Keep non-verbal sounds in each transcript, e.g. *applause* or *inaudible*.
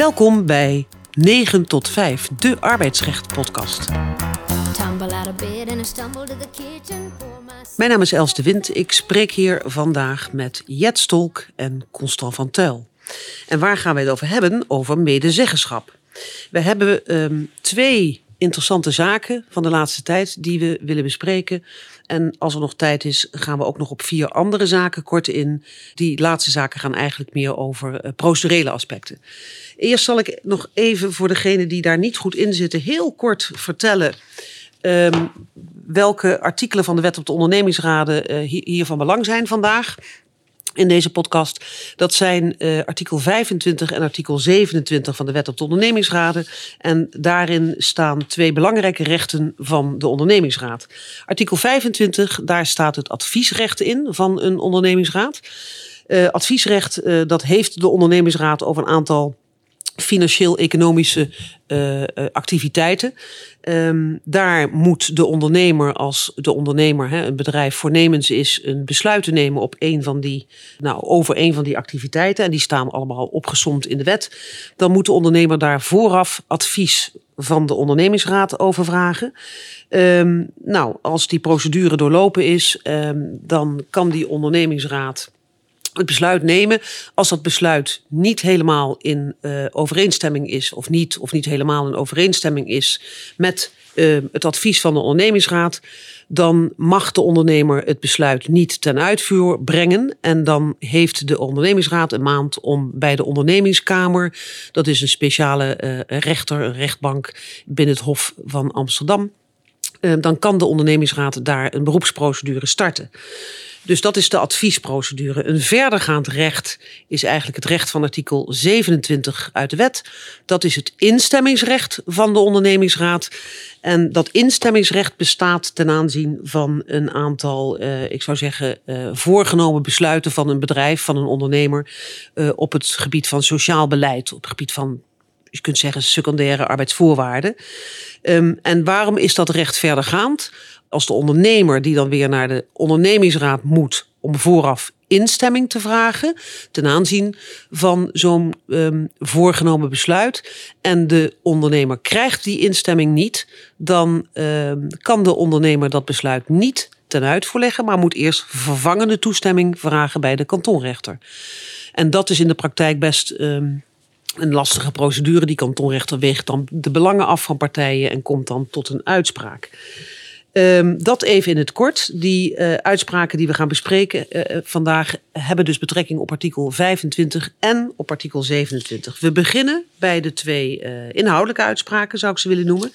Welkom bij 9 tot 5, de arbeidsrecht podcast. Mijn naam is Els de Wind. Ik spreek hier vandaag met Jet Stolk en Constant van Tuil. En waar gaan wij het over hebben? Over medezeggenschap. We hebben um, twee interessante zaken van de laatste tijd die we willen bespreken. En als er nog tijd is, gaan we ook nog op vier andere zaken kort in. Die laatste zaken gaan eigenlijk meer over uh, procedurele aspecten. Eerst zal ik nog even voor degenen die daar niet goed in zitten, heel kort vertellen. Um, welke artikelen van de Wet op de Ondernemingsraden uh, hier van belang zijn vandaag in deze podcast. Dat zijn uh, artikel 25 en artikel 27 van de Wet op de Ondernemingsraden. En daarin staan twee belangrijke rechten van de ondernemingsraad. Artikel 25, daar staat het adviesrecht in van een ondernemingsraad. Uh, adviesrecht, uh, dat heeft de ondernemingsraad over een aantal financieel-economische uh, activiteiten. Um, daar moet de ondernemer, als de ondernemer, hè, een bedrijf voornemens is, een besluit te nemen op een van die, nou, over een van die activiteiten. En die staan allemaal opgesomd in de wet. Dan moet de ondernemer daar vooraf advies van de ondernemingsraad over vragen. Um, nou, als die procedure doorlopen is, um, dan kan die ondernemingsraad het besluit nemen. Als dat besluit niet helemaal in uh, overeenstemming is, of niet, of niet helemaal in overeenstemming is met uh, het advies van de ondernemingsraad, dan mag de ondernemer het besluit niet ten uitvoer brengen. En dan heeft de ondernemingsraad een maand om bij de ondernemingskamer, dat is een speciale uh, rechter, een rechtbank binnen het Hof van Amsterdam. dan kan de ondernemingsraad daar een beroepsprocedure starten. Dus dat is de adviesprocedure. Een verdergaand recht is eigenlijk het recht van artikel 27 uit de wet. Dat is het instemmingsrecht van de ondernemingsraad. En dat instemmingsrecht bestaat ten aanzien van een aantal, uh, ik zou zeggen, uh, voorgenomen besluiten van een bedrijf, van een ondernemer, uh, op het gebied van sociaal beleid, op het gebied van je kunt zeggen secundaire arbeidsvoorwaarden. Um, en waarom is dat recht verdergaand? Als de ondernemer die dan weer naar de ondernemingsraad moet om vooraf instemming te vragen ten aanzien van zo'n um, voorgenomen besluit en de ondernemer krijgt die instemming niet, dan um, kan de ondernemer dat besluit niet ten uitvoer leggen, maar moet eerst vervangende toestemming vragen bij de kantonrechter. En dat is in de praktijk best um, een lastige procedure. Die kantonrechter weegt dan de belangen af van partijen en komt dan tot een uitspraak. Um, dat even in het kort. Die uh, uitspraken die we gaan bespreken uh, vandaag hebben dus betrekking op artikel 25 en op artikel 27. We beginnen bij de twee uh, inhoudelijke uitspraken, zou ik ze willen noemen.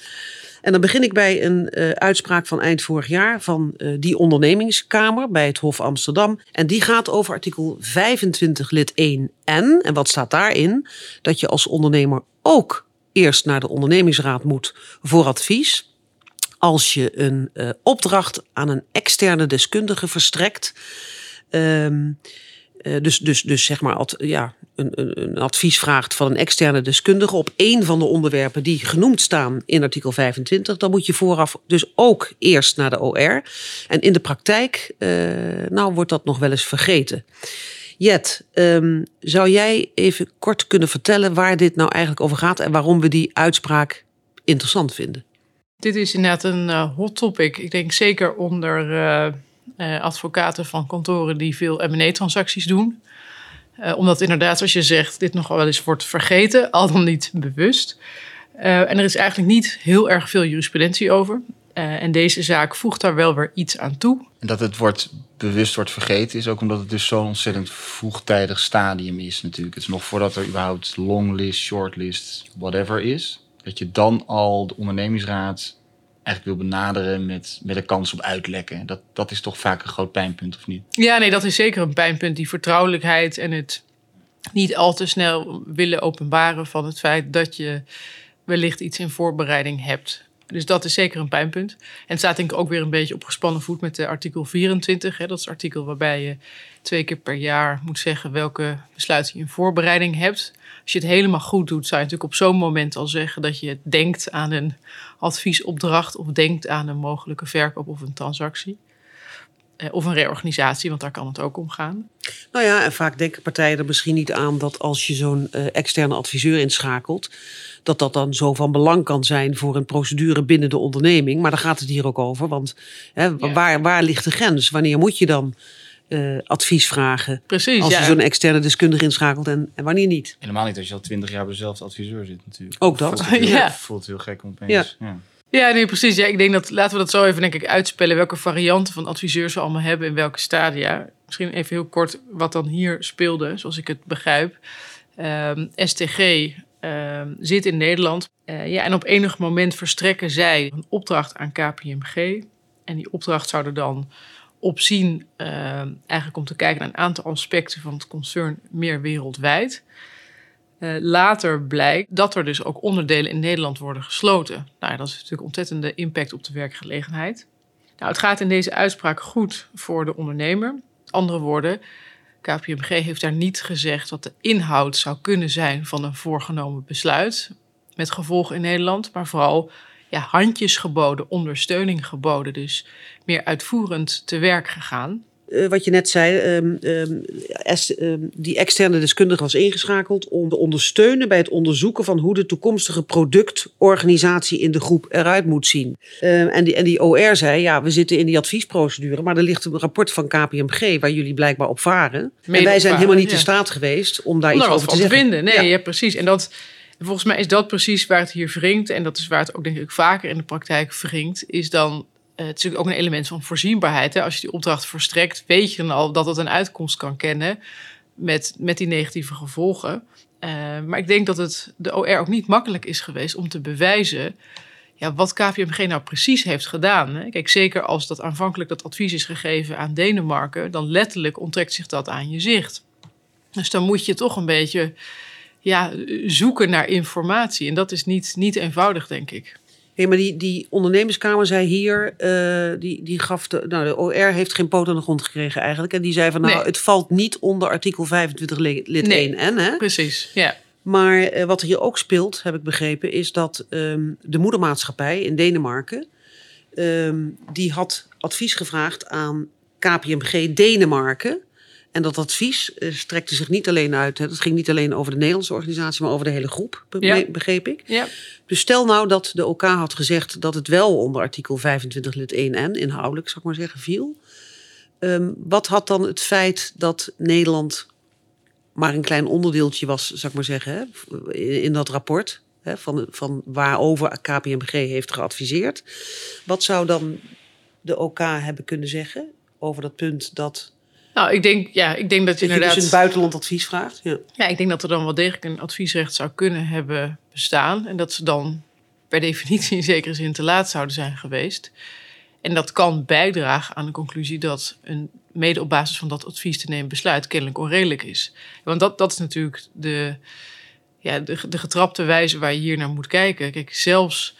En dan begin ik bij een uitspraak van eind vorig jaar van die ondernemingskamer bij het Hof Amsterdam. En die gaat over artikel 25 lid 1 en. En wat staat daarin? Dat je als ondernemer ook eerst naar de ondernemingsraad moet voor advies als je een uh, opdracht aan een externe deskundige verstrekt. Um, uh, dus, dus, dus zeg maar ja, een, een, advies vraagt van een externe deskundige op één van de onderwerpen die genoemd staan in artikel 25, dan moet je vooraf dus ook eerst naar de OR. En in de praktijk, uh, nou wordt dat nog wel eens vergeten. Jet, um, zou jij even kort kunnen vertellen waar dit nou eigenlijk over gaat en waarom we die uitspraak interessant vinden? Dit is inderdaad een uh, hot topic. Ik denk zeker onder uh, uh, advocaten van kantoren die veel M&A-transacties doen. omdat inderdaad, zoals je zegt, dit nog wel eens wordt vergeten, *laughs* al dan niet bewust. en er is eigenlijk niet heel erg veel jurisprudentie over. en deze zaak voegt daar wel weer iets aan toe. En dat het wordt bewust wordt vergeten is ook omdat het dus zo'n ontzettend vroegtijdig stadium is natuurlijk. Het is nog voordat er überhaupt longlist, shortlist, whatever is dat je dan al de ondernemingsraad eigenlijk wil benaderen met, met een kans op uitlekken. Dat, dat is toch vaak een groot pijnpunt, of niet? Ja, nee, dat is zeker een pijnpunt. Die vertrouwelijkheid en het niet al te snel willen openbaren van het feit dat je wellicht iets in voorbereiding hebt. Dus dat is zeker een pijnpunt. En het staat denk ik ook weer een beetje op gespannen voet met de artikel 24. Hè, dat is het artikel waarbij je twee keer per jaar moet zeggen welke besluiten je in voorbereiding hebt. Als je het helemaal goed doet, zou je natuurlijk op zo'n moment al zeggen dat je denkt aan een adviesopdracht of denkt aan een mogelijke verkoop of een transactie. Eh, of een reorganisatie, want daar kan het ook om gaan. Nou ja, en vaak denken partijen er misschien niet aan dat als je zo'n uh, externe adviseur inschakelt, dat dat dan zo van belang kan zijn voor een procedure binnen de onderneming. Maar daar gaat het hier ook over. Want hè, waar, waar ligt de grens? Wanneer moet je dan uh, advies vragen? Precies. Als je zo'n externe deskundige inschakelt en, en, wanneer niet? Helemaal niet als je al twintig jaar bij dezelfde adviseur zit natuurlijk. Ook dat. Voelt heel, *laughs* ja. voelt heel gek opeens. Ja. ja. Ja, nee, precies. Ja, ik denk dat laten we dat zo even denk ik uitspellen welke varianten van adviseurs we allemaal hebben in welke stadia. Misschien even heel kort wat dan hier speelde, zoals ik het begrijp. Um, STG um, zit in Nederland. Uh, ja, en op enig moment verstrekken zij een opdracht aan KPMG. En die opdracht zou er dan opzien, uh, eigenlijk om te kijken naar een aantal aspecten van het concern meer wereldwijd. Uh, later blijkt dat er dus ook onderdelen in Nederland worden gesloten. Nou, dat is natuurlijk ontzettende impact op de werkgelegenheid. Nou, het gaat in deze uitspraak goed voor de ondernemer. Andere woorden, KPMG heeft daar niet gezegd wat de inhoud zou kunnen zijn van een voorgenomen besluit met gevolgen in Nederland, maar vooral ja, handjes geboden, ondersteuning geboden, dus meer uitvoerend te werk gegaan. Uh, wat je net zei, um, um, es, um, die externe deskundige was ingeschakeld om te ondersteunen bij het onderzoeken van hoe de toekomstige productorganisatie in de groep eruit moet zien. en, die, en die OR zei, ja, we zitten in die adviesprocedure, maar er ligt een rapport van KPMG waar jullie blijkbaar op varen. Mede en wij zijn helemaal niet ja. in staat geweest om daar om iets over te, te zeggen. vinden. Nee, ja. ja, precies. En dat, volgens mij is dat precies waar het hier wringt. En dat is waar het ook denk ik vaker in de praktijk wringt, is dan uh, het is natuurlijk ook een element van voorzienbaarheid. Hè? Als je die opdracht verstrekt, weet je dan al dat het een uitkomst kan kennen met, met die negatieve gevolgen. Uh, maar ik denk dat het de OR ook niet makkelijk is geweest om te bewijzen ja, wat KPMG nou precies heeft gedaan. Hè? Kijk, zeker als dat aanvankelijk dat advies is gegeven aan Denemarken, dan letterlijk onttrekt zich dat aan je zicht. Dus dan moet je toch een beetje ja, zoeken naar informatie. En dat is niet, niet eenvoudig, denk ik. Hey, maar die, die ondernemerskamer zei hier, uh, die, die gaf de, nou, de OR heeft geen poot aan de grond gekregen eigenlijk. En die zei van, nou, Nee. het valt niet onder artikel 25 li- lid Nee. 1n. Hè? Precies, ja. Maar eh, wat er hier ook speelt, heb ik begrepen, is dat ehm, de moedermaatschappij in Denemarken, ehm, die had advies gevraagd aan KPMG Denemarken. En dat advies eh, strekte zich niet alleen uit, hè, dat ging niet alleen over de Nederlandse organisatie, maar over de hele groep, be- Ja. begreep ik. ja. Dus stel nou dat de OK had gezegd dat het wel onder artikel 25 lid 1n, inhoudelijk zou ik maar zeggen, viel. Ehm, wat had dan het feit dat Nederland maar een klein onderdeeltje was, zou ik maar zeggen, hè, in, in dat rapport, hè, van, van waarover KPMG heeft geadviseerd. Wat zou dan de OK hebben kunnen zeggen over dat punt dat, Nou, ik denk, ja, ik denk dat je dat je inderdaad... dus een buitenland advies vraagt? Ja. Ja, ik denk dat er dan wel degelijk een adviesrecht zou kunnen hebben bestaan. En dat ze dan per *laughs* definitie in zekere zin te laat zouden zijn geweest. En dat kan bijdragen aan de conclusie dat een mede op basis van dat advies te nemen besluit kennelijk onredelijk is. Want dat, dat is natuurlijk de, ja, de, de getrapte wijze waar je hier naar moet kijken. Kijk, zelfs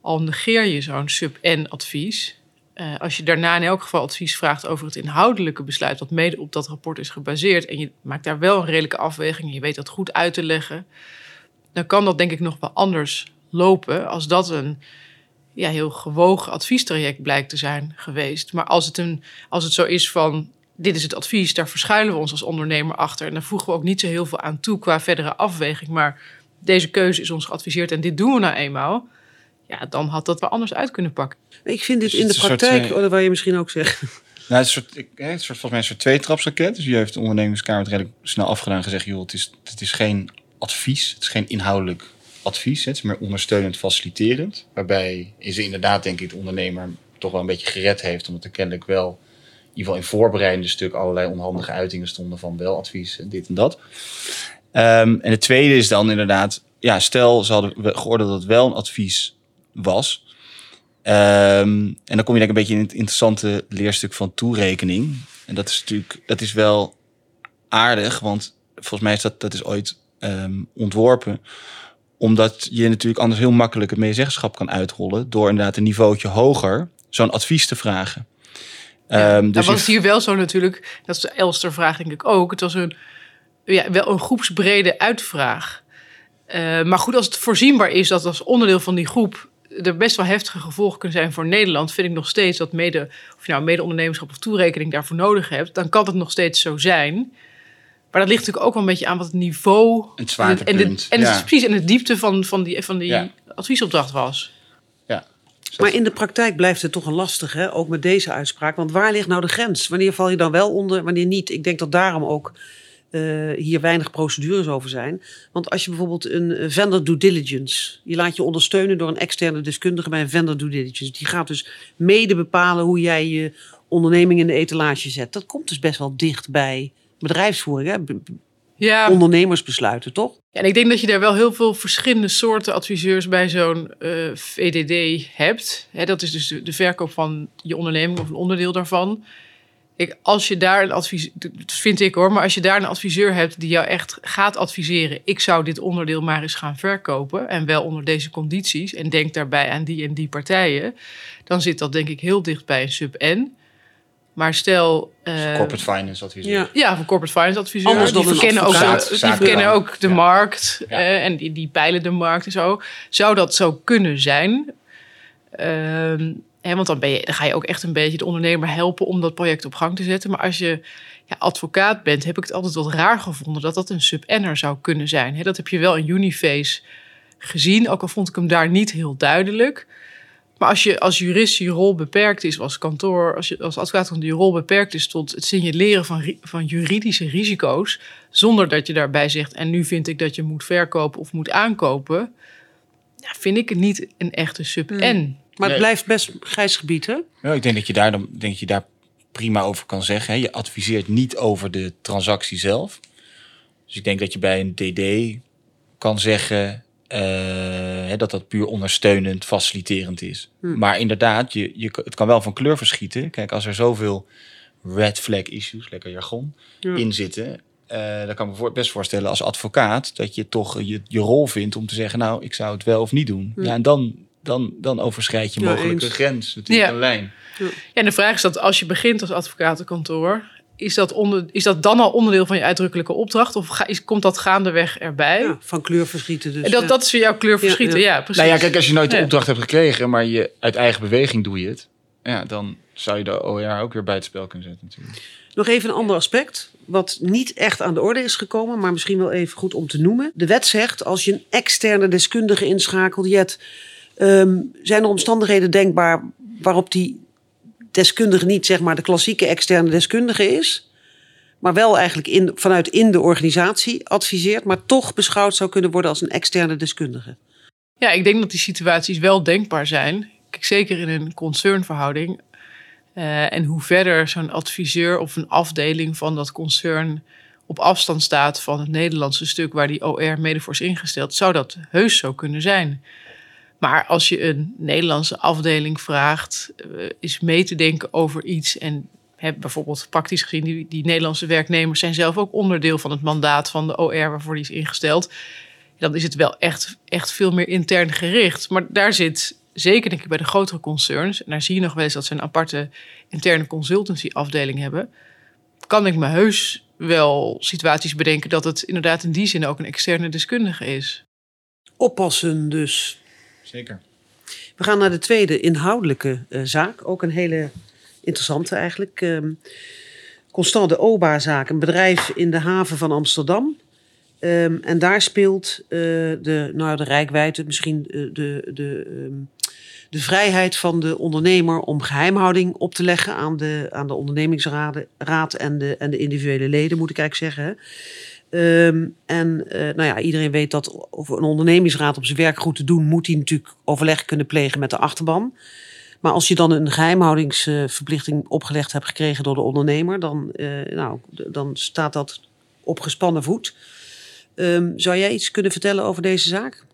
al negeer je zo'n sub-N-advies. Eh, als je daarna in elk geval advies vraagt over het inhoudelijke besluit, wat mede op dat rapport is gebaseerd, en je maakt daar wel een redelijke afweging, en je weet dat goed uit te leggen, dan kan dat denk ik nog wel anders lopen als dat een ja, heel gewogen adviestraject blijkt te zijn geweest. Maar als het, een, als het zo is van dit is het advies, daar verschuilen we ons als ondernemer achter. En daar voegen we ook niet zo heel veel aan toe qua verdere afweging. Maar deze keuze is ons geadviseerd en dit doen we nou eenmaal. Ja, dan had dat wel anders uit kunnen pakken. Ik vind dit Dus in de is soort, praktijk, oh, dat wil je misschien ook zeggen. *laughs* Nou, het is, een soort, ik, het is een soort, volgens mij een soort tweetrapsraket. Dus hier heeft de ondernemingskamer het redelijk snel afgedaan en gezegd... joh, het is, het is geen advies, het is geen inhoudelijk advies. Het is meer ondersteunend, faciliterend. Waarbij ze inderdaad, denk ik, de ondernemer toch wel een beetje gered heeft... omdat er kennelijk wel, in ieder geval in voorbereidende stuk... allerlei onhandige uitingen stonden van wel advies en dit en dat. Ehm, en het tweede is dan inderdaad... ja, stel ze hadden we- geoordeeld dat het wel een advies was... Ehm, en dan kom je denk ik een beetje in het interessante leerstuk van toerekening. En dat is natuurlijk, dat is wel aardig, want volgens mij is dat, dat is ooit ehm, ontworpen. Omdat je natuurlijk anders heel makkelijk het medezeggenschap kan uitrollen. Door inderdaad een niveautje hoger zo'n advies te vragen. Ja, nou dus was hier wel zo natuurlijk, dat is de Elster-vraag denk ik ook. Het was een, ja, wel een groepsbrede uitvraag. Maar goed, als het voorzienbaar is dat als onderdeel van die groep er best wel heftige gevolgen kunnen zijn voor Nederland, vind ik nog steeds dat mede, of je nou mede-ondernemerschap of toerekening daarvoor nodig hebt, dan kan het nog steeds zo zijn. Maar dat ligt natuurlijk ook wel een beetje aan wat het niveau Het en, de, en, de, en ja. precies en de diepte van, van die, van die Ja. adviesopdracht was. Ja. Maar in de praktijk blijft het toch een lastig, hè? ook met deze uitspraak. Want waar ligt nou de grens? Wanneer val je dan wel onder, wanneer niet? Ik denk dat daarom ook eh, hier weinig procedures over zijn. Want als je bijvoorbeeld een eh, vendor due diligence... je laat je ondersteunen door een externe deskundige bij een vendor due diligence. Die gaat dus mede bepalen hoe jij je onderneming in de etalage zet. Dat komt dus best wel dicht bij bedrijfsvoering, hè? Ja, ondernemersbesluiten, toch? en ik denk dat je daar wel heel veel verschillende soorten adviseurs bij zo'n eh, VDD hebt. Hè, dat is dus de, de verkoop van je onderneming of een onderdeel daarvan. Ik, als je daar een advies, dat vind ik hoor, maar als je daar een adviseur hebt die jou echt gaat adviseren, ik zou dit onderdeel maar eens gaan verkopen en wel onder deze condities en denk daarbij aan die en die partijen, dan zit dat denk ik heel dicht bij een sub-N. Maar stel. eh, Corporate finance adviseur. Ja. ja, van corporate finance adviseur. Anders die verkennen ook, de, die verkennen ook de Ja. markt Ja. eh, en die, die peilen de markt en zo. Zou dat zo kunnen zijn? Ehm, want dan, ben je, dan ga je ook echt een beetje de ondernemer helpen om dat project op gang te zetten. Maar als je ja, advocaat bent, heb ik het altijd wat raar gevonden dat dat een sub-enner zou kunnen zijn. Dat heb je wel in Uniface gezien, ook al vond ik hem daar niet heel duidelijk. Maar als je als jurist je rol beperkt is, als kantoor, als je als advocaat je rol beperkt is tot het signaleren van, van juridische risico's, zonder dat je daarbij zegt, en nu vind ik dat je moet verkopen of moet aankopen, ja, vind ik het niet een echte sub-N. Maar het blijft best grijs gebied, hè? Ja, ik denk dat je daar dan denk je daar prima over kan zeggen. Hè. Je adviseert niet over de transactie zelf. Dus ik denk dat je bij een DD kan zeggen eh, hè, dat dat puur ondersteunend, faciliterend is. Maar inderdaad, je, je, het kan wel van kleur verschieten. Kijk, als er zoveel red flag issues, lekker jargon, Ja. in zitten. eh, dan kan ik me best voorstellen als advocaat dat je toch je, je rol vindt om te zeggen, nou, ik zou het wel of niet doen. Ja, en dan, dan, dan overschrijd je mogelijk een grens, natuurlijk Ja. een lijn. Ja, en de vraag is dat als je begint als advocatenkantoor, is dat, onder, is dat dan al onderdeel van je uitdrukkelijke opdracht? Of ga, is, komt dat gaandeweg erbij? Ja, van kleur verschieten dus. En dat, ja. dat is weer jouw kleur verschieten. Ja, Ja, ja. precies. Nou ja, kijk, als je nooit de Ja. opdracht hebt gekregen, maar je uit eigen beweging doe je het, ja, dan zou je de OER ook weer bij het spel kunnen zetten natuurlijk. Nog even een ander aspect, wat niet echt aan de orde is gekomen, maar misschien wel even goed om te noemen. De wet zegt, als je een externe deskundige inschakelt, Jet, ehm, zijn er omstandigheden denkbaar waarop die deskundige niet zeg maar de klassieke externe deskundige is, maar wel eigenlijk in, vanuit in de organisatie adviseert, maar toch beschouwd zou kunnen worden als een externe deskundige. Ja, ik denk dat die situaties wel denkbaar zijn. Kijk, zeker in een concernverhouding. Eh, en hoe verder zo'n adviseur of een afdeling van dat concern op afstand staat van het Nederlandse stuk waar die OR mede voor is ingesteld, zou dat heus zo kunnen zijn. Maar als je een Nederlandse afdeling vraagt, eh, is mee te denken over iets en heb bijvoorbeeld praktisch gezien, die, die Nederlandse werknemers zijn zelf ook onderdeel van het mandaat van de OR waarvoor die is ingesteld dan is het wel echt, echt veel meer intern gericht. Maar daar zit, zeker denk ik bij de grotere concerns... en daar zie je nog wel eens dat ze een aparte interne consultancy-afdeling hebben... kan ik me heus wel situaties bedenken... dat het inderdaad in die zin ook een externe deskundige is. Oppassen dus. Zeker. We gaan naar de tweede inhoudelijke eh, zaak. Ook een hele interessante eigenlijk. Ehm Constant de Oba-zaak, een bedrijf in de haven van Amsterdam. Ehm, en daar speelt eh, de, nou, de rijkwijde, misschien eh, de, de, ehm, de vrijheid van de ondernemer om geheimhouding op te leggen aan de, aan de ondernemingsraad raad en, de, en de individuele leden, moet ik eigenlijk zeggen. Ehm, en eh, nou ja, iedereen weet dat over een ondernemingsraad om zijn werk goed te doen, moet hij natuurlijk overleg kunnen plegen met de achterban. Maar als je dan een geheimhoudingsverplichting opgelegd hebt gekregen door de ondernemer, dan, eh, nou, dan staat dat op gespannen voet. Ehm, zou jij iets kunnen vertellen over deze zaak?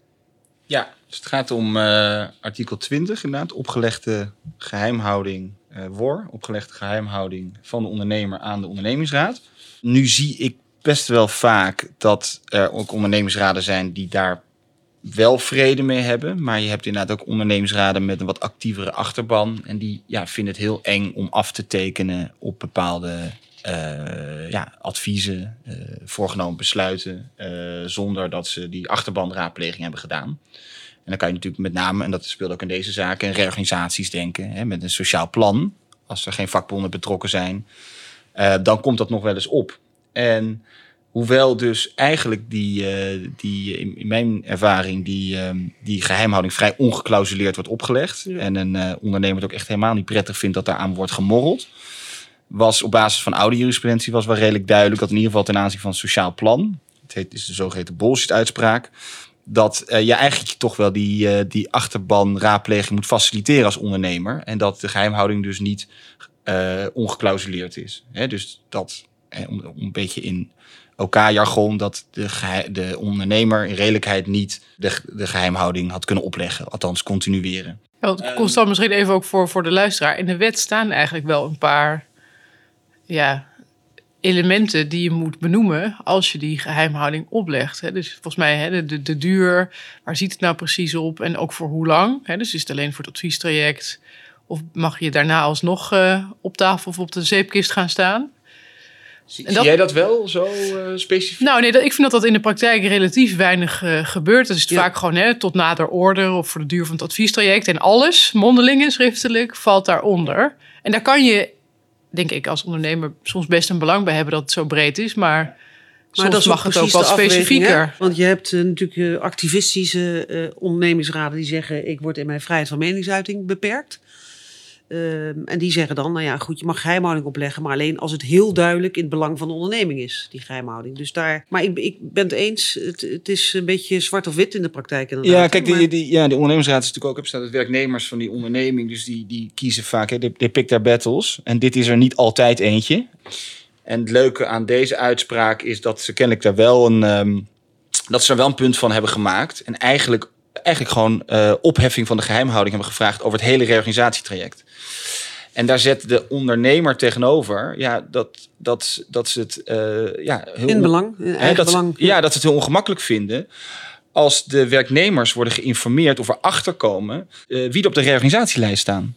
Ja, dus het gaat om eh, artikel 20 inderdaad, opgelegde geheimhouding eh WOR, opgelegde geheimhouding van de ondernemer aan de ondernemingsraad. Nu zie ik best wel vaak dat er ook ondernemingsraden zijn die daar wel vrede mee hebben, maar je hebt inderdaad ook ondernemingsraden met een wat actievere achterban en die ja, vinden het heel eng om af te tekenen op bepaalde eh, ja, adviezen, eh, voorgenomen besluiten, eh, zonder dat ze die achterbanraadpleging hebben gedaan. En dan kan je natuurlijk met name, en dat speelt ook in deze zaken, in reorganisaties denken, hè, met een sociaal plan. Als er geen vakbonden betrokken zijn, dan komt dat nog wel eens op. En Hoewel dus eigenlijk die, eh, die in, in mijn ervaring, die, ehm, die geheimhouding vrij ongeclausuleerd wordt opgelegd. Ja. En een eh, ondernemer het ook echt helemaal niet prettig vindt dat daaraan wordt gemorreld. Was op basis van oude jurisprudentie was wel redelijk duidelijk dat in ieder geval ten aanzien van het sociaal plan, het heet, is de zogeheten bullshit-uitspraak, dat eh, je eigenlijk toch wel die, eh, die achterban raadpleging moet faciliteren als ondernemer. En dat de geheimhouding dus niet eh ongeclausuleerd is. Hè, dus dat, eh, om, om een beetje in OK-jargon, dat de, de ondernemer in redelijkheid niet de, de geheimhouding had kunnen opleggen. Althans, continueren. Ja, want Constant, misschien even ook voor, voor de luisteraar. In de wet staan eigenlijk wel een paar ja, elementen die je moet benoemen als je die geheimhouding oplegt. Hè. Dus volgens mij hè, de, de, de duur, waar ziet het nou precies op en ook voor hoe lang. Hè. Dus is het alleen voor het adviestraject of mag je daarna alsnog eh, op tafel of op de zeepkist gaan staan? Zie, En dat- zie jij dat wel zo eh, specifiek? Nou, nee, dat, ik vind dat dat in de praktijk relatief weinig eh, gebeurt. Dat is het Ja. vaak gewoon hè, tot nader order of voor de duur van het adviestraject. En alles, mondeling en schriftelijk, valt daaronder. En daar kan je, denk ik, als ondernemer soms best een belang bij hebben dat het zo breed is. Maar, Maar soms dat mag het ook wat specifieker. hè? Want je hebt eh, natuurlijk activistische ondernemingsraden die zeggen: ik word in mijn vrijheid van meningsuiting beperkt. Ehm, en die zeggen dan, nou ja, goed, je mag geheimhouding opleggen, maar alleen als het heel duidelijk in het belang van de onderneming is, die geheimhouding. Dus daar, maar ik, ik ben het eens, het, het is een beetje zwart of wit in de praktijk. Inderdaad. Ja, kijk, Maar- die, die, ja, de ondernemingsraad is natuurlijk ook op staat het werknemers van die onderneming. Dus die, die kiezen vaak, hè, they, they pick their battles. En dit is er niet altijd eentje. En het leuke aan deze uitspraak is dat ze kennelijk daar wel een, ehm, dat ze er wel een punt van hebben gemaakt. En eigenlijk, eigenlijk gewoon eh, opheffing van de geheimhouding hebben gevraagd over het hele reorganisatietraject. En daar zet de ondernemer tegenover, ja, dat, dat, dat ze het eh, ja, heel in belang, in Hè, ze- belang. ja, dat ze het heel ongemakkelijk vinden als de werknemers worden geïnformeerd of erachter komen eh, wie er op de reorganisatielijst staan.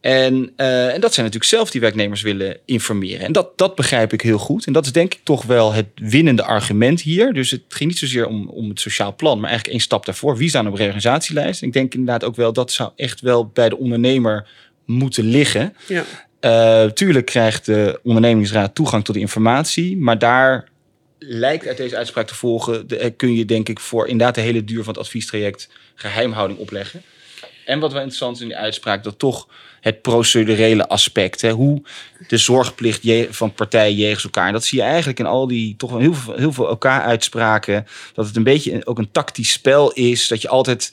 En, eh, en dat zijn natuurlijk zelf die werknemers willen informeren. En dat, dat begrijp ik heel goed. En dat is denk ik toch wel het winnende argument hier. Dus het ging niet zozeer om, om het sociaal plan, maar eigenlijk één stap daarvoor. Wie staan op de reorganisatielijst? Ik denk inderdaad ook wel dat zou echt wel bij de ondernemer moeten liggen. Ja. Eh, tuurlijk krijgt de ondernemingsraad toegang tot de informatie, maar daar lijkt uit deze uitspraak te volgen, de, eh, kun je denk ik voor inderdaad de hele duur van het adviestraject geheimhouding opleggen. En wat wel interessant is in die uitspraak, dat toch het procedurele aspect, hè, hoe de zorgplicht van partijen jegens elkaar, en dat zie je eigenlijk in al die toch wel heel veel, heel veel elkaar uitspraken, dat het een beetje ook een tactisch spel is, dat je altijd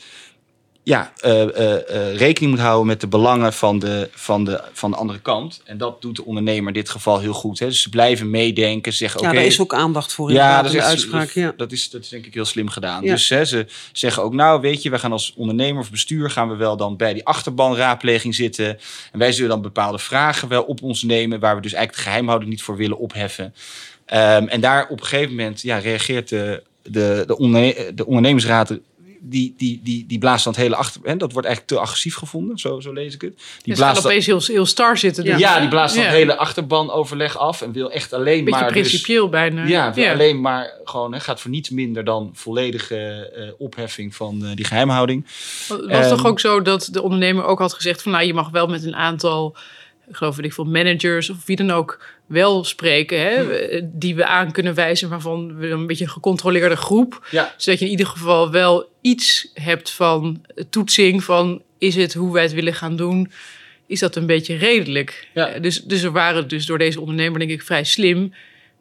ja, eh, eh, eh, rekening moet houden met de belangen van de, van, de, van de andere kant. En dat doet de ondernemer in dit geval heel goed. Hè. Dus ze blijven meedenken, ze zeggen ja, daar is ook aandacht voor ja, inderdaad dat in is, de uitspraak. Ja. dat, is, dat is denk ik heel slim gedaan. Ja. Dus hè, ze zeggen ook, nou weet je, we gaan als ondernemer of bestuur... gaan we wel dan bij die achterbanraadpleging zitten. En wij zullen dan bepaalde vragen wel op ons nemen... waar we dus eigenlijk de geheimhouding niet voor willen opheffen. Ehm, en daar op een gegeven moment ja, reageert de, de, de, onderne- de ondernemingsraad... Die, die, die, die blaast dan het hele achter... En dat wordt eigenlijk te agressief gevonden, zo, zo lees ik het. Die gaan blaast dan- opeens heel, heel star zitten. Ja. dus, ja, hè? die blaast dan Ja. het hele achterbanoverleg af... en wil echt alleen Beetje maar... dus- principieel bijna. ja, wil alleen maar gewoon hè, gaat voor niets minder dan volledige eh, opheffing van eh, die geheimhouding. Het was Ehm, toch ook zo dat de ondernemer ook had gezegd van nou je mag wel met een aantal, ik geloof ik veel, managers of wie dan ook wel spreken, hè, Hmm. die we aan kunnen wijzen waarvan we een beetje een gecontroleerde groep, Ja, zodat je in ieder geval wel iets hebt van toetsing van is het hoe wij het willen gaan doen, is dat een beetje redelijk. Ja. Eh, Dus, dus er waren dus door deze ondernemer denk ik vrij slim.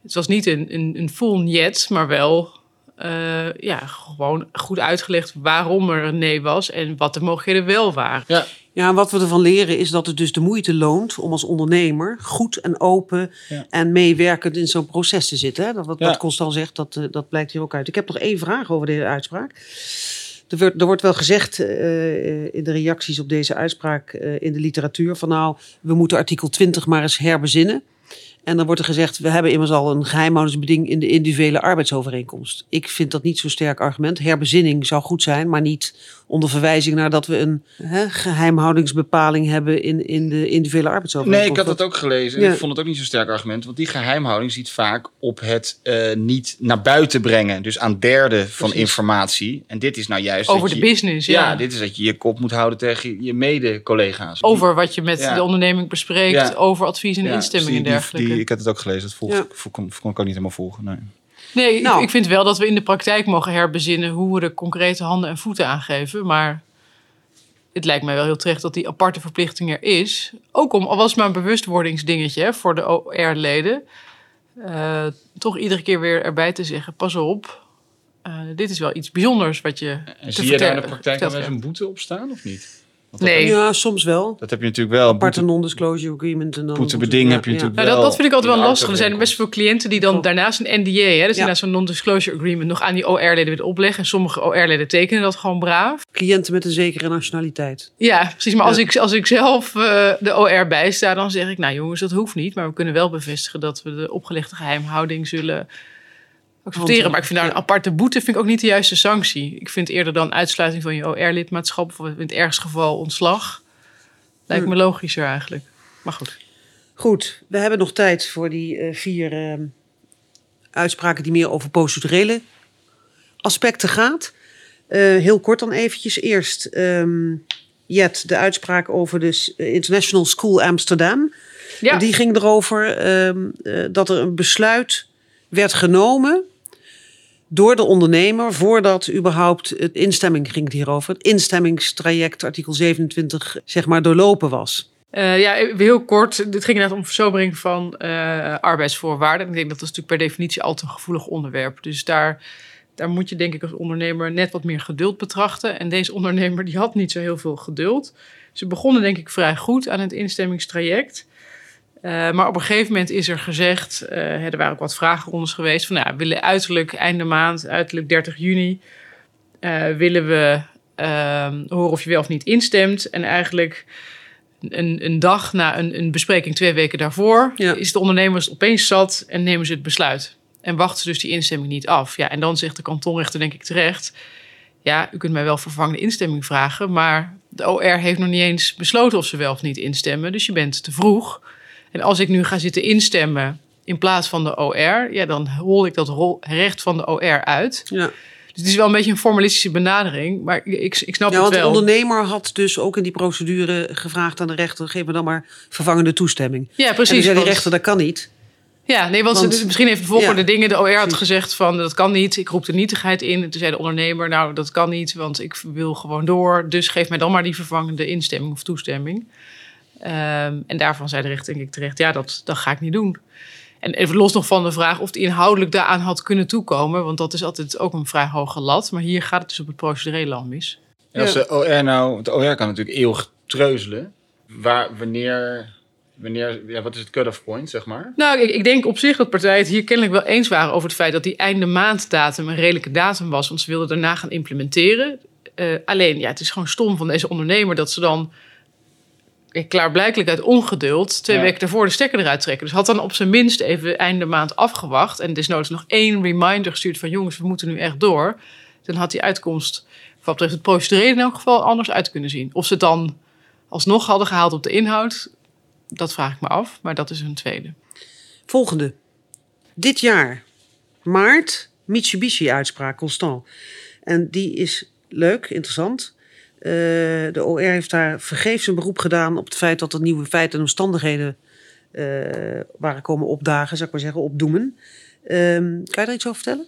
Het was niet een, een, een full niet, maar wel eh, ja, gewoon goed uitgelegd waarom er een nee was en wat de mogelijkheden wel waren. ja, Ja, wat we ervan leren is dat het dus de moeite loont om als ondernemer goed en open Ja. en meewerkend in zo'n proces te zitten. Hè? Dat, wat, Ja. wat Constant zegt, dat, eh, dat blijkt hier ook uit. Ik heb nog één vraag over deze uitspraak. Er, wordt- er wordt wel gezegd eh, in de reacties op deze uitspraak eh, in de literatuur van nou, we moeten artikel 20 maar eens herbezinnen. En dan wordt er gezegd, we hebben immers al een geheimhoudingsbeding in de individuele arbeidsovereenkomst. Ik vind dat niet zo'n sterk argument. Herbezinning zou goed zijn, maar niet onder verwijzing naar dat we een hè, geheimhoudingsbepaling hebben in, in de individuele nee, arbeidsovereenkomst. ik had dat ook gelezen. Ja. Ik vond het ook niet zo'n sterk argument. Want die geheimhouding ziet vaak op het eh, niet naar buiten brengen. Dus aan derden van Precies. informatie. En dit is nou juist... Over de je- business, Ja, ja. dit is dat je je kop moet houden tegen je mede-collega's. Over wat je met Ja. de onderneming bespreekt, Ja. over advies en dus en die- dergelijke. Die- ik had het ook gelezen. Dat volg, Ja. kon, kon, kon ik ook niet helemaal volgen. Nee. Nee, Nou. ik, ik vind wel dat we in de praktijk mogen herbezinnen hoe we de concrete handen en voeten aangeven. Maar het lijkt mij wel heel terecht dat die aparte verplichting er is. Ook om, al was het maar een bewustwordingsdingetje hè, voor de OR-leden. eh, toch iedere keer weer erbij te zeggen, pas op. eh, dit is wel iets bijzonders wat je En te zie je daar in de praktijk wel eens een boete op staan of niet? Nee. Ja, soms wel. Dat heb je natuurlijk wel. Aparte non-disclosure agreement. En dan boetebeding ja, heb je ja. natuurlijk Nou, dat, wel. dat vind ik altijd wel lastig. Er zijn best veel cliënten die dan Klopt. daarnaast een NDA, hè, dus Ja. inderdaad zo'n non-disclosure agreement, nog aan die OR-leden willen opleggen. En sommige OR-leden tekenen dat gewoon braaf. Cliënten met een zekere nationaliteit. Ja, precies. Maar als, ik, als ik zelf eh, de OR bijsta, dan zeg ik... nou jongens, dat hoeft niet. Maar we kunnen wel bevestigen dat we de opgelegde geheimhouding zullen accepteren. Maar ik vind daar een ja. aparte boete vind ik ook niet de juiste sanctie. Ik vind eerder dan uitsluiting van je OR-lidmaatschap... of in het ergste geval ontslag. Lijkt Hm. me logischer eigenlijk. Maar goed. Goed, we hebben nog tijd voor die eh, vier eh, uitspraken die meer over procedurele aspecten gaat. Eh, heel kort dan eventjes. Eerst, ehm, Jet, de uitspraak over de eh, International School Amsterdam. Ja, Die ging erover ehm, eh, dat er een besluit werd genomen door de ondernemer voordat überhaupt het instemming ging het hierover. Het instemmingstraject artikel 27 zeg maar doorlopen was. Eh, ja, heel kort. Dit ging inderdaad om verzobering van eh, arbeidsvoorwaarden. Ik denk dat dat natuurlijk per definitie altijd een gevoelig onderwerp. Dus daar, daar moet je denk ik als ondernemer net wat meer geduld betrachten. En deze ondernemer die had niet zo heel veel geduld. Ze begonnen denk ik vrij goed aan het instemmingstraject. Eh, maar op een gegeven moment is er gezegd, eh, er waren ook wat vragenrondes geweest, van nou, we willen uiterlijk einde maand, uiterlijk 30 juni, eh, willen we ehm, horen of je wel of niet instemt. En eigenlijk een, een dag na een, een bespreking, twee weken daarvoor, Ja. is de ondernemers opeens zat en nemen ze het besluit. En wachten ze dus die instemming niet af. Ja, en dan zegt de kantonrechter denk ik terecht, ja, u kunt mij wel vervangende instemming vragen, maar de OR heeft nog niet eens besloten of ze wel of niet instemmen, dus je bent te vroeg. En als ik nu ga zitten instemmen in plaats van de OR, ja, dan hol ik dat rol- recht van de OR uit. Ja. Dus het is wel een beetje een formalistische benadering, maar ik, ik, snap Ja, het want de wel. ondernemer had dus ook in die procedure gevraagd aan de rechter: geef me dan maar vervangende toestemming. Ja, en precies. toen zei de rechter: dat kan niet. Ja, nee, want, Want- ze- misschien even de volgende ja, dingen. De OR had gezegd van dat kan niet. Ik roep de nietigheid in. En toen zei de ondernemer, nou dat kan niet, want ik wil gewoon door. Dus geef mij dan maar die vervangende instemming of toestemming. Ehm, en daarvan zei de rechter denk ik terecht, ja dat, dat ga ik niet doen. En even los nog van de vraag of het inhoudelijk daaraan had kunnen toekomen. Want dat is altijd ook een vrij hoge lat. Maar hier gaat het dus op het procedurele al mis. En als de OR nou, de OR kan natuurlijk eeuwig treuzelen. Waar, wanneer, wanneer, ja, wat is het cut-off point, zeg maar? Nou, ik, ik denk op zich dat partijen het hier kennelijk wel eens waren over het feit dat die einde maanddatum een redelijke datum was. Want ze wilden daarna gaan implementeren. Eh, alleen, ja, het is gewoon stom van deze ondernemer dat ze dan klaarblijkelijk uit ongeduld twee Ja. weken daarvoor de stekker eruit trekken. Dus had dan op zijn minst even einde maand afgewacht en desnoods nog één reminder gestuurd van jongens, we moeten nu echt door. Dan had die uitkomst, wat betreft het procedurele in elk geval, anders uit kunnen zien. Of ze het dan alsnog hadden gehaald op de inhoud, dat vraag ik me af. Maar dat is een tweede. Volgende. Dit jaar, maart, Mitsubishi-uitspraak, Constant. En die is leuk, interessant. Eh, de OR heeft daar vergeefs een beroep gedaan op het feit dat er nieuwe feiten en omstandigheden eh, waren komen opdagen, zou ik maar zeggen, opdoemen. Ehm, kan je daar iets over vertellen?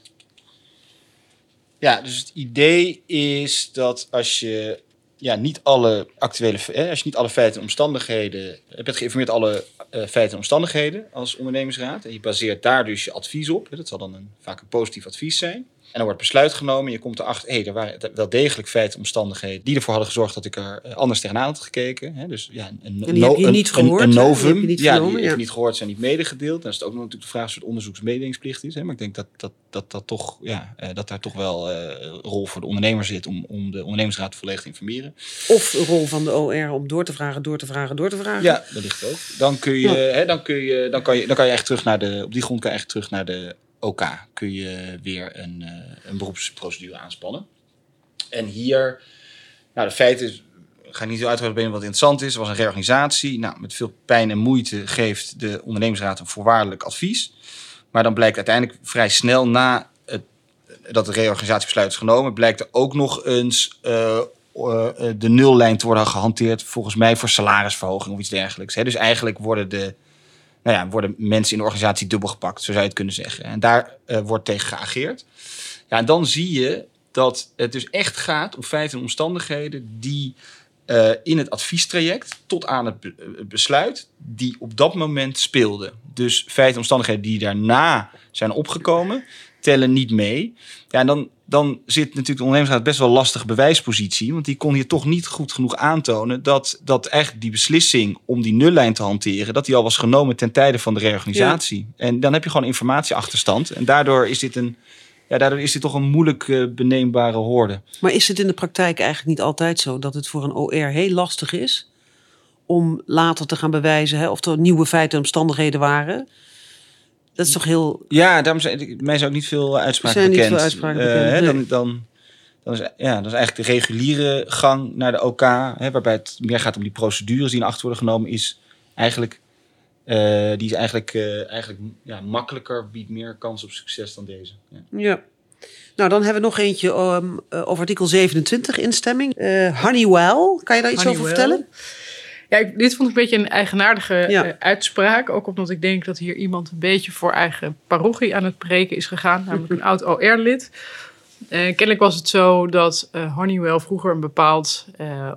Ja, dus het idee is dat als je ja, niet alle actuele, hè, als je niet alle feiten en omstandigheden, je bent geïnformeerd alle eh, feiten en omstandigheden als ondernemingsraad en je baseert daar dus je advies op. Hè, dat zal dan een, vaak een positief advies zijn. En dan wordt besluit genomen en je komt erachter, hé, hey, er waren wel degelijk feiten die ervoor hadden gezorgd dat ik er eh, anders tegenaan had gekeken. Hè. Dus ja, een, een, En die heb je een- niet een- gehoord, Een, novum. niet ja, die heb je niet gehoord, zijn niet medegedeeld. Dan is het ook nog natuurlijk de vraag of het onderzoeksmededelingsplicht is. Hè. Maar ik denk dat, dat, dat, dat, toch, ja, eh, dat daar toch wel een rol voor de ondernemer zit om, om de ondernemingsraad volledig te informeren. Of rol van de OR om door te vragen, door te vragen, door te vragen? Ja, dat ligt ook. Dan kun je, Ja. hè, dan kun je, dan kan je, dan kan je echt terug naar de, op die grond kan je echt terug naar de OK. Kun je weer een, eh, een beroepsprocedure aanspannen. En hier, nou de feiten, is- ga niet zo uitgebreid wat interessant is. Er was een reorganisatie. Nou, met veel pijn en moeite geeft de ondernemingsraad een voorwaardelijk advies. Maar dan blijkt uiteindelijk vrij snel na het, dat het reorganisatiebesluit is genomen, blijkt er ook nog eens eh, eh, de nullijn te worden gehanteerd, volgens mij voor salarisverhoging of iets dergelijks. Dus eigenlijk worden de, nou ja, worden mensen in de organisatie dubbel gepakt, zo zou je het kunnen zeggen. En daar eh, wordt tegen geageerd. Ja, en dan zie je dat het dus echt gaat om feiten en omstandigheden die eh, in het adviestraject tot aan het eh, besluit die op dat moment speelden. Dus feiten en omstandigheden die daarna zijn opgekomen, tellen niet mee. Ja, en dan, dan zit natuurlijk de ondernemingsraad best wel lastige bewijspositie. Want die kon hier toch niet goed genoeg aantonen dat, dat eigenlijk die beslissing om die nullijn te hanteren, dat die al was genomen ten tijde van de reorganisatie. En dan heb je gewoon informatieachterstand. En daardoor is dit een. Ja, daardoor is dit toch een moeilijk eh, beneembare hoorde. Maar is het in de praktijk eigenlijk niet altijd zo dat het voor een OR heel lastig is om later te gaan bewijzen hè, of er nieuwe feiten en omstandigheden waren? Dat is toch heel. Ja, daarom zijn mij zou ook niet veel uitspraken Zijn niet bekend. veel uitspraken Eh, bekend, hè, nee. dan, dan, dan, is, ja, dat is eigenlijk de reguliere gang naar de OK, hè, waarbij het meer gaat om die procedures die in acht worden genomen, is eigenlijk, eh, die is eigenlijk, eh, eigenlijk ja, makkelijker, biedt meer kans op succes dan deze. Ja. Ja. Nou, dan hebben we nog eentje ehm, eh, over artikel 27 instemming. Eh, Honeywell, kan je daar iets over vertellen? Ja, ik- dit vond ik een beetje een eigenaardige Ja. eh, uitspraak. Ook omdat ik denk dat hier iemand een beetje voor eigen parochie aan het preken is gegaan. Namelijk een *laughs* oud OR-lid. Eh, kennelijk was het zo dat eh, Honeywell vroeger een bepaald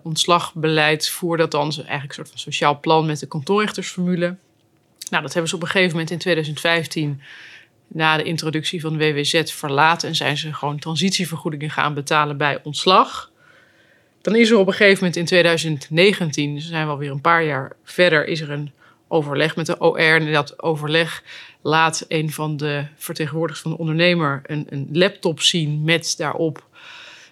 ontslagbeleid voerde. Althans, eigenlijk een soort van sociaal plan met de kantoorrechtersformule. Nou, dat hebben ze op een gegeven moment in 2015 na de introductie van de WWZ verlaten. En zijn ze gewoon transitievergoedingen gaan betalen bij ontslag. Dan is er op een gegeven moment in 2019, dus zijn we alweer een paar jaar verder, is er een overleg met de OR. En in dat overleg laat een van de vertegenwoordigers van de ondernemer een, een laptop zien met daarop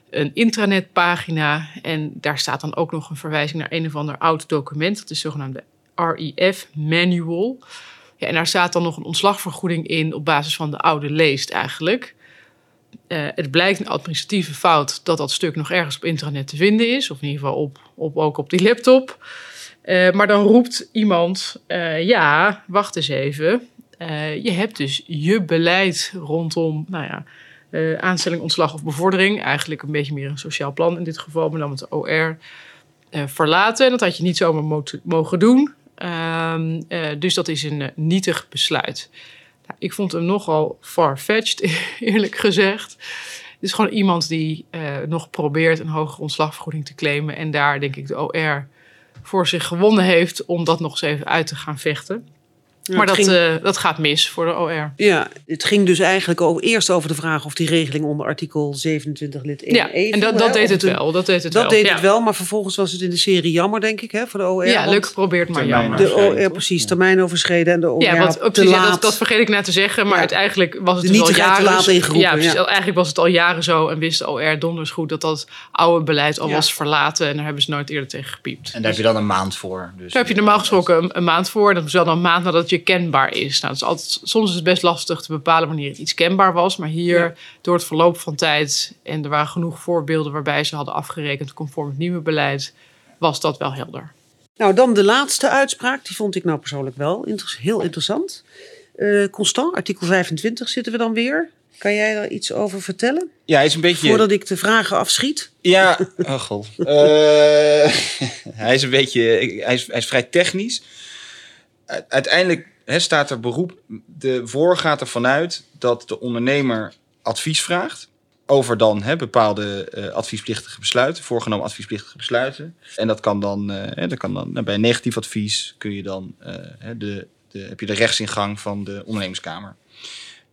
een intranetpagina. En daar staat dan ook nog een verwijzing naar een of ander oud document. Dat is de zogenaamde REF Manual. Ja, en daar staat dan nog een ontslagvergoeding in op basis van de oude leest eigenlijk. Eh, het blijkt een administratieve fout dat dat stuk nog ergens op internet te vinden is. Of in ieder geval op, op, ook op die laptop. Eh, maar dan roept iemand, eh, ja, wacht eens even. Je hebt dus je beleid rondom nou ja, aanstelling, ontslag of bevordering. Eigenlijk een beetje meer een sociaal plan in dit geval, maar dan met de OR. verlaten. En dat had je niet zomaar mo- mogen doen. Ehm, eh, dus dat is een nietig besluit. Ik vond hem nogal far-fetched, *laughs* eerlijk gezegd. Het is gewoon iemand die eh, nog probeert een hogere ontslagvergoeding te claimen. En daar denk ik de OR voor zich gewonnen heeft om dat nog eens even uit te gaan vechten. Maar dat, ging- eh, dat gaat mis voor de OR. Ja, het ging dus eigenlijk over, eerst over de vraag of die regeling onder artikel 27 lid 1 Ja, en dat, dat deed het wel. Dat deed het Dat wel. deed ja. het wel, maar vervolgens was het in de serie jammer, denk ik, hè, voor de OR. Ja, leuk geprobeerd, maar jammer. De OR, precies, termijn overschreden en de OR Ja, wat, precies, ja, laat. dat, dat vergeet ik net te zeggen, maar Ja. uiteindelijk was het De dus al jaren... laat ingeroepen, ja, precies, ja. eigenlijk was het al jaren zo en wist de OR donders goed dat dat oude beleid al Ja. was verlaten en daar hebben ze nooit eerder tegen gepiept. En daar heb je dan een maand voor. Dus Daar heb je normaal gesproken een, een maand voor. Dat is wel dan een maand nadat je kenbaar is. Nou, dat is altijd, soms is het best lastig te bepalen wanneer het iets kenbaar was. Maar hier, Ja. door het verloop van tijd... en er waren genoeg voorbeelden waarbij ze hadden afgerekend... conform het nieuwe beleid, was dat wel helder. Nou, dan de laatste uitspraak. Die vond ik nou persoonlijk wel inter- heel interessant. Eh, Constant, artikel 25 zitten we dan weer. Kan jij daar iets over vertellen? Ja, hij is een beetje... Voordat ik de vragen afschiet. Ja, *laughs* oh god. Eh, *laughs* hij is een beetje, hij is, hij is vrij technisch. Uiteindelijk staat er beroep, de voor gaat ervan uit dat de ondernemer advies vraagt over dan bepaalde eh, adviesplichtige besluiten, voorgenomen adviesplichtige besluiten. En dat kan dan, eh, dat kan dan nou, bij negatief advies kun je dan eh, de, de, heb je de rechtsingang van de ondernemerskamer.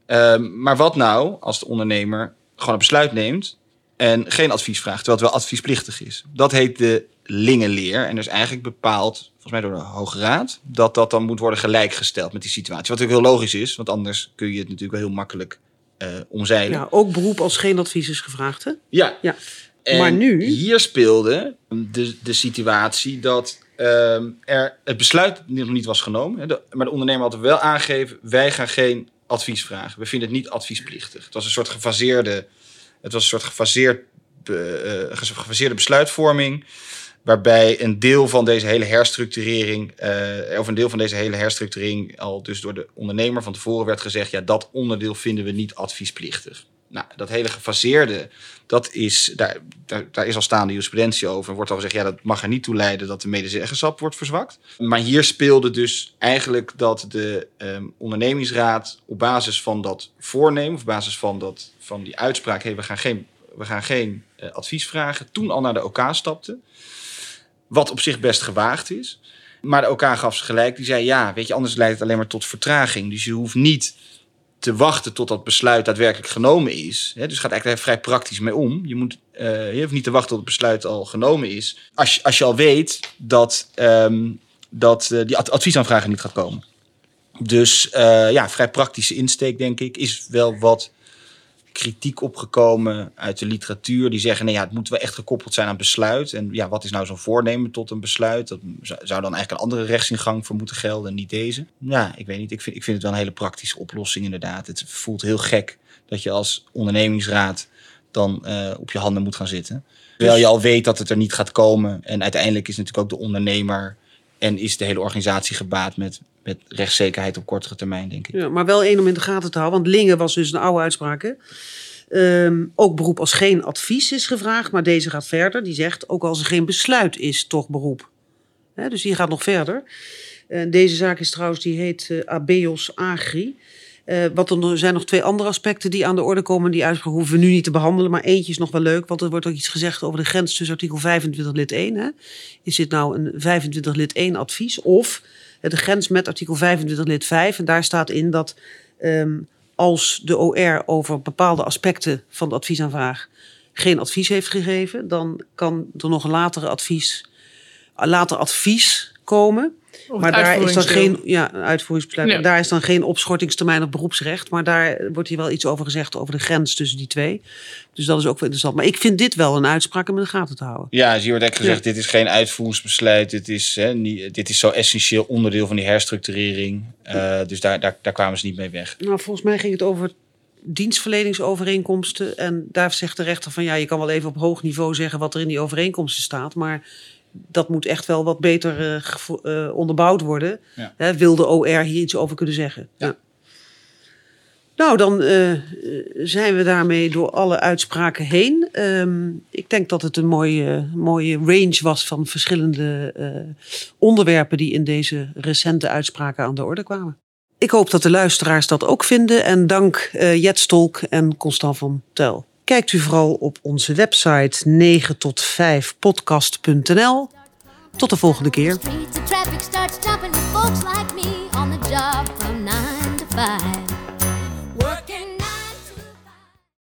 Ehm, maar wat nou als de ondernemer gewoon een besluit neemt en geen advies vraagt, terwijl het wel adviesplichtig is. Dat heet de Lingenleer. En dus eigenlijk bepaald, volgens mij door de Hoge Raad, dat dat dan moet worden gelijkgesteld met die situatie. Wat natuurlijk heel logisch is, want anders kun je het natuurlijk wel heel makkelijk eh, omzeilen. Ja, ook beroep als geen advies is gevraagd. Hè? Ja. Ja. En Maar nu- Hier speelde de, de situatie dat ehm, er het besluit nog niet was genomen. Hè, de- maar de ondernemer had wel aangegeven: wij gaan geen advies vragen. We vinden het niet adviesplichtig. Het was een soort gefaseerde, het was een soort gefaseerd, be- eh, gefaseerde besluitvorming. Waarbij een deel van deze hele herstructurering, eh, of een deel van deze hele herstructurering al dus door de ondernemer van tevoren werd gezegd: ja, dat onderdeel vinden we niet adviesplichtig. Nou, dat hele gefaseerde, dat is, daar, daar, daar is al staande jurisprudentie over. Er wordt al gezegd, ja, dat mag er niet toe leiden dat de medezeggenschap wordt verzwakt. Maar hier speelde dus eigenlijk dat de ehm, ondernemingsraad op basis van dat voornemen, op basis van, dat, van die uitspraak, hey, we gaan geen, we gaan geen eh, advies vragen, toen al naar de OK stapte. Wat op zich best gewaagd is. Maar OK gaf ze gelijk. Die zei, ja, weet je, anders leidt het alleen maar tot vertraging. Dus je hoeft niet te wachten tot dat besluit daadwerkelijk genomen is. Dus gaat eigenlijk vrij praktisch mee om. Je, moet, uh, je hoeft niet te wachten tot het besluit al genomen is. Als je, als je al weet dat, um, dat uh, die adviesaanvragen niet gaat komen. Dus uh, ja, vrij praktische insteek, denk ik, is wel wat kritiek opgekomen uit de literatuur. Die zeggen, nee, ja, het moet wel echt gekoppeld zijn aan besluit. En ja, wat is nou zo'n voornemen tot een besluit? Dat zou dan eigenlijk een andere rechtsingang voor moeten gelden en niet deze. Ja, ik weet niet. Ik vind, ik vind het wel een hele praktische oplossing inderdaad. Het voelt heel gek dat je als ondernemingsraad dan uh, op je handen moet gaan zitten. Terwijl je al weet dat het er niet gaat komen. En uiteindelijk is natuurlijk ook de ondernemer en is de hele organisatie gebaat met, met rechtszekerheid op kortere termijn, denk ik. Ja, maar wel één om in de gaten te houden. Want Lingen was dus een oude uitspraak. Um, ook beroep als geen advies is gevraagd. Maar deze gaat verder. Die zegt ook als er geen besluit is, toch beroep. Dus die gaat nog verder. Deze zaak is trouwens, die heet uh, Abeos Agri. Uh, wat er zijn nog twee andere aspecten die aan de orde komen. Die uitspraak hoeven we nu niet te behandelen. Maar eentje is nog wel leuk. Want er wordt ook iets gezegd over de grens tussen artikel 25 lid 1. Hè. Is dit nou een 25 lid 1 advies? Of de grens met artikel 25 lid 5. En daar staat in dat um, als de OR over bepaalde aspecten van de adviesaanvraag geen advies heeft gegeven, dan kan er nog een latere advies, later advies komen. Maar daar is dan geen ja, uitvoeringsbesluit. Ja. Daar is dan geen opschortingstermijn op beroepsrecht. Maar daar wordt hier wel iets over gezegd over de grens tussen die twee. Dus dat is ook wel interessant. Maar ik vind dit wel een uitspraak om in de gaten te houden. Ja, dus hier wordt echt gezegd: ja. dit is geen uitvoeringsbesluit. Dit is, hè, niet, dit is zo essentieel onderdeel van die herstructurering. Uh, dus daar, daar, daar kwamen ze niet mee weg. Nou, volgens mij ging het over dienstverleningsovereenkomsten. En daar zegt de rechter van ja, je kan wel even op hoog niveau zeggen wat er in die overeenkomsten staat. Maar dat moet echt wel wat beter uh, uh, onderbouwd worden. Ja. Hè, wil de OR hier iets over kunnen zeggen? Ja. ja. Nou, dan uh, zijn we daarmee door alle uitspraken heen. Um, ik denk dat het een mooie, mooie range was van verschillende onderwerpen die in deze recente uitspraken aan de orde kwamen. Ik hoop dat de luisteraars dat ook vinden. En dank Jet Stolk en Constant van Tel. Kijkt u vooral op onze website 9 tot 5 podcast.nl. Tot de volgende keer.